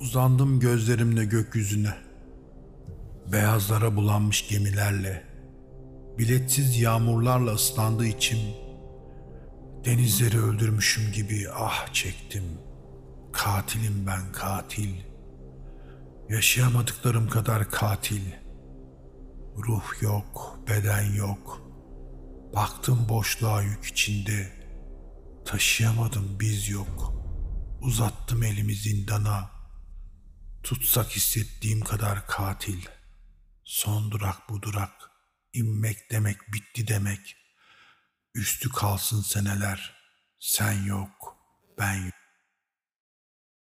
Uzandım gözlerimle gökyüzüne. Beyazlara bulanmış gemilerle, biletsiz yağmurlarla ıslandığı içim, denizleri öldürmüşüm gibi ah çektim. Katilim ben katil. Yaşayamadıklarım kadar katil. Ruh yok, beden yok. Baktım boşluğa yük içinde. Taşıyamadım biz yok. Uzattım elimi zindana. Tutsak hissettiğim kadar katil. Son durak bu durak. İnmek demek bitti demek. Üstü kalsın seneler. Sen yok, ben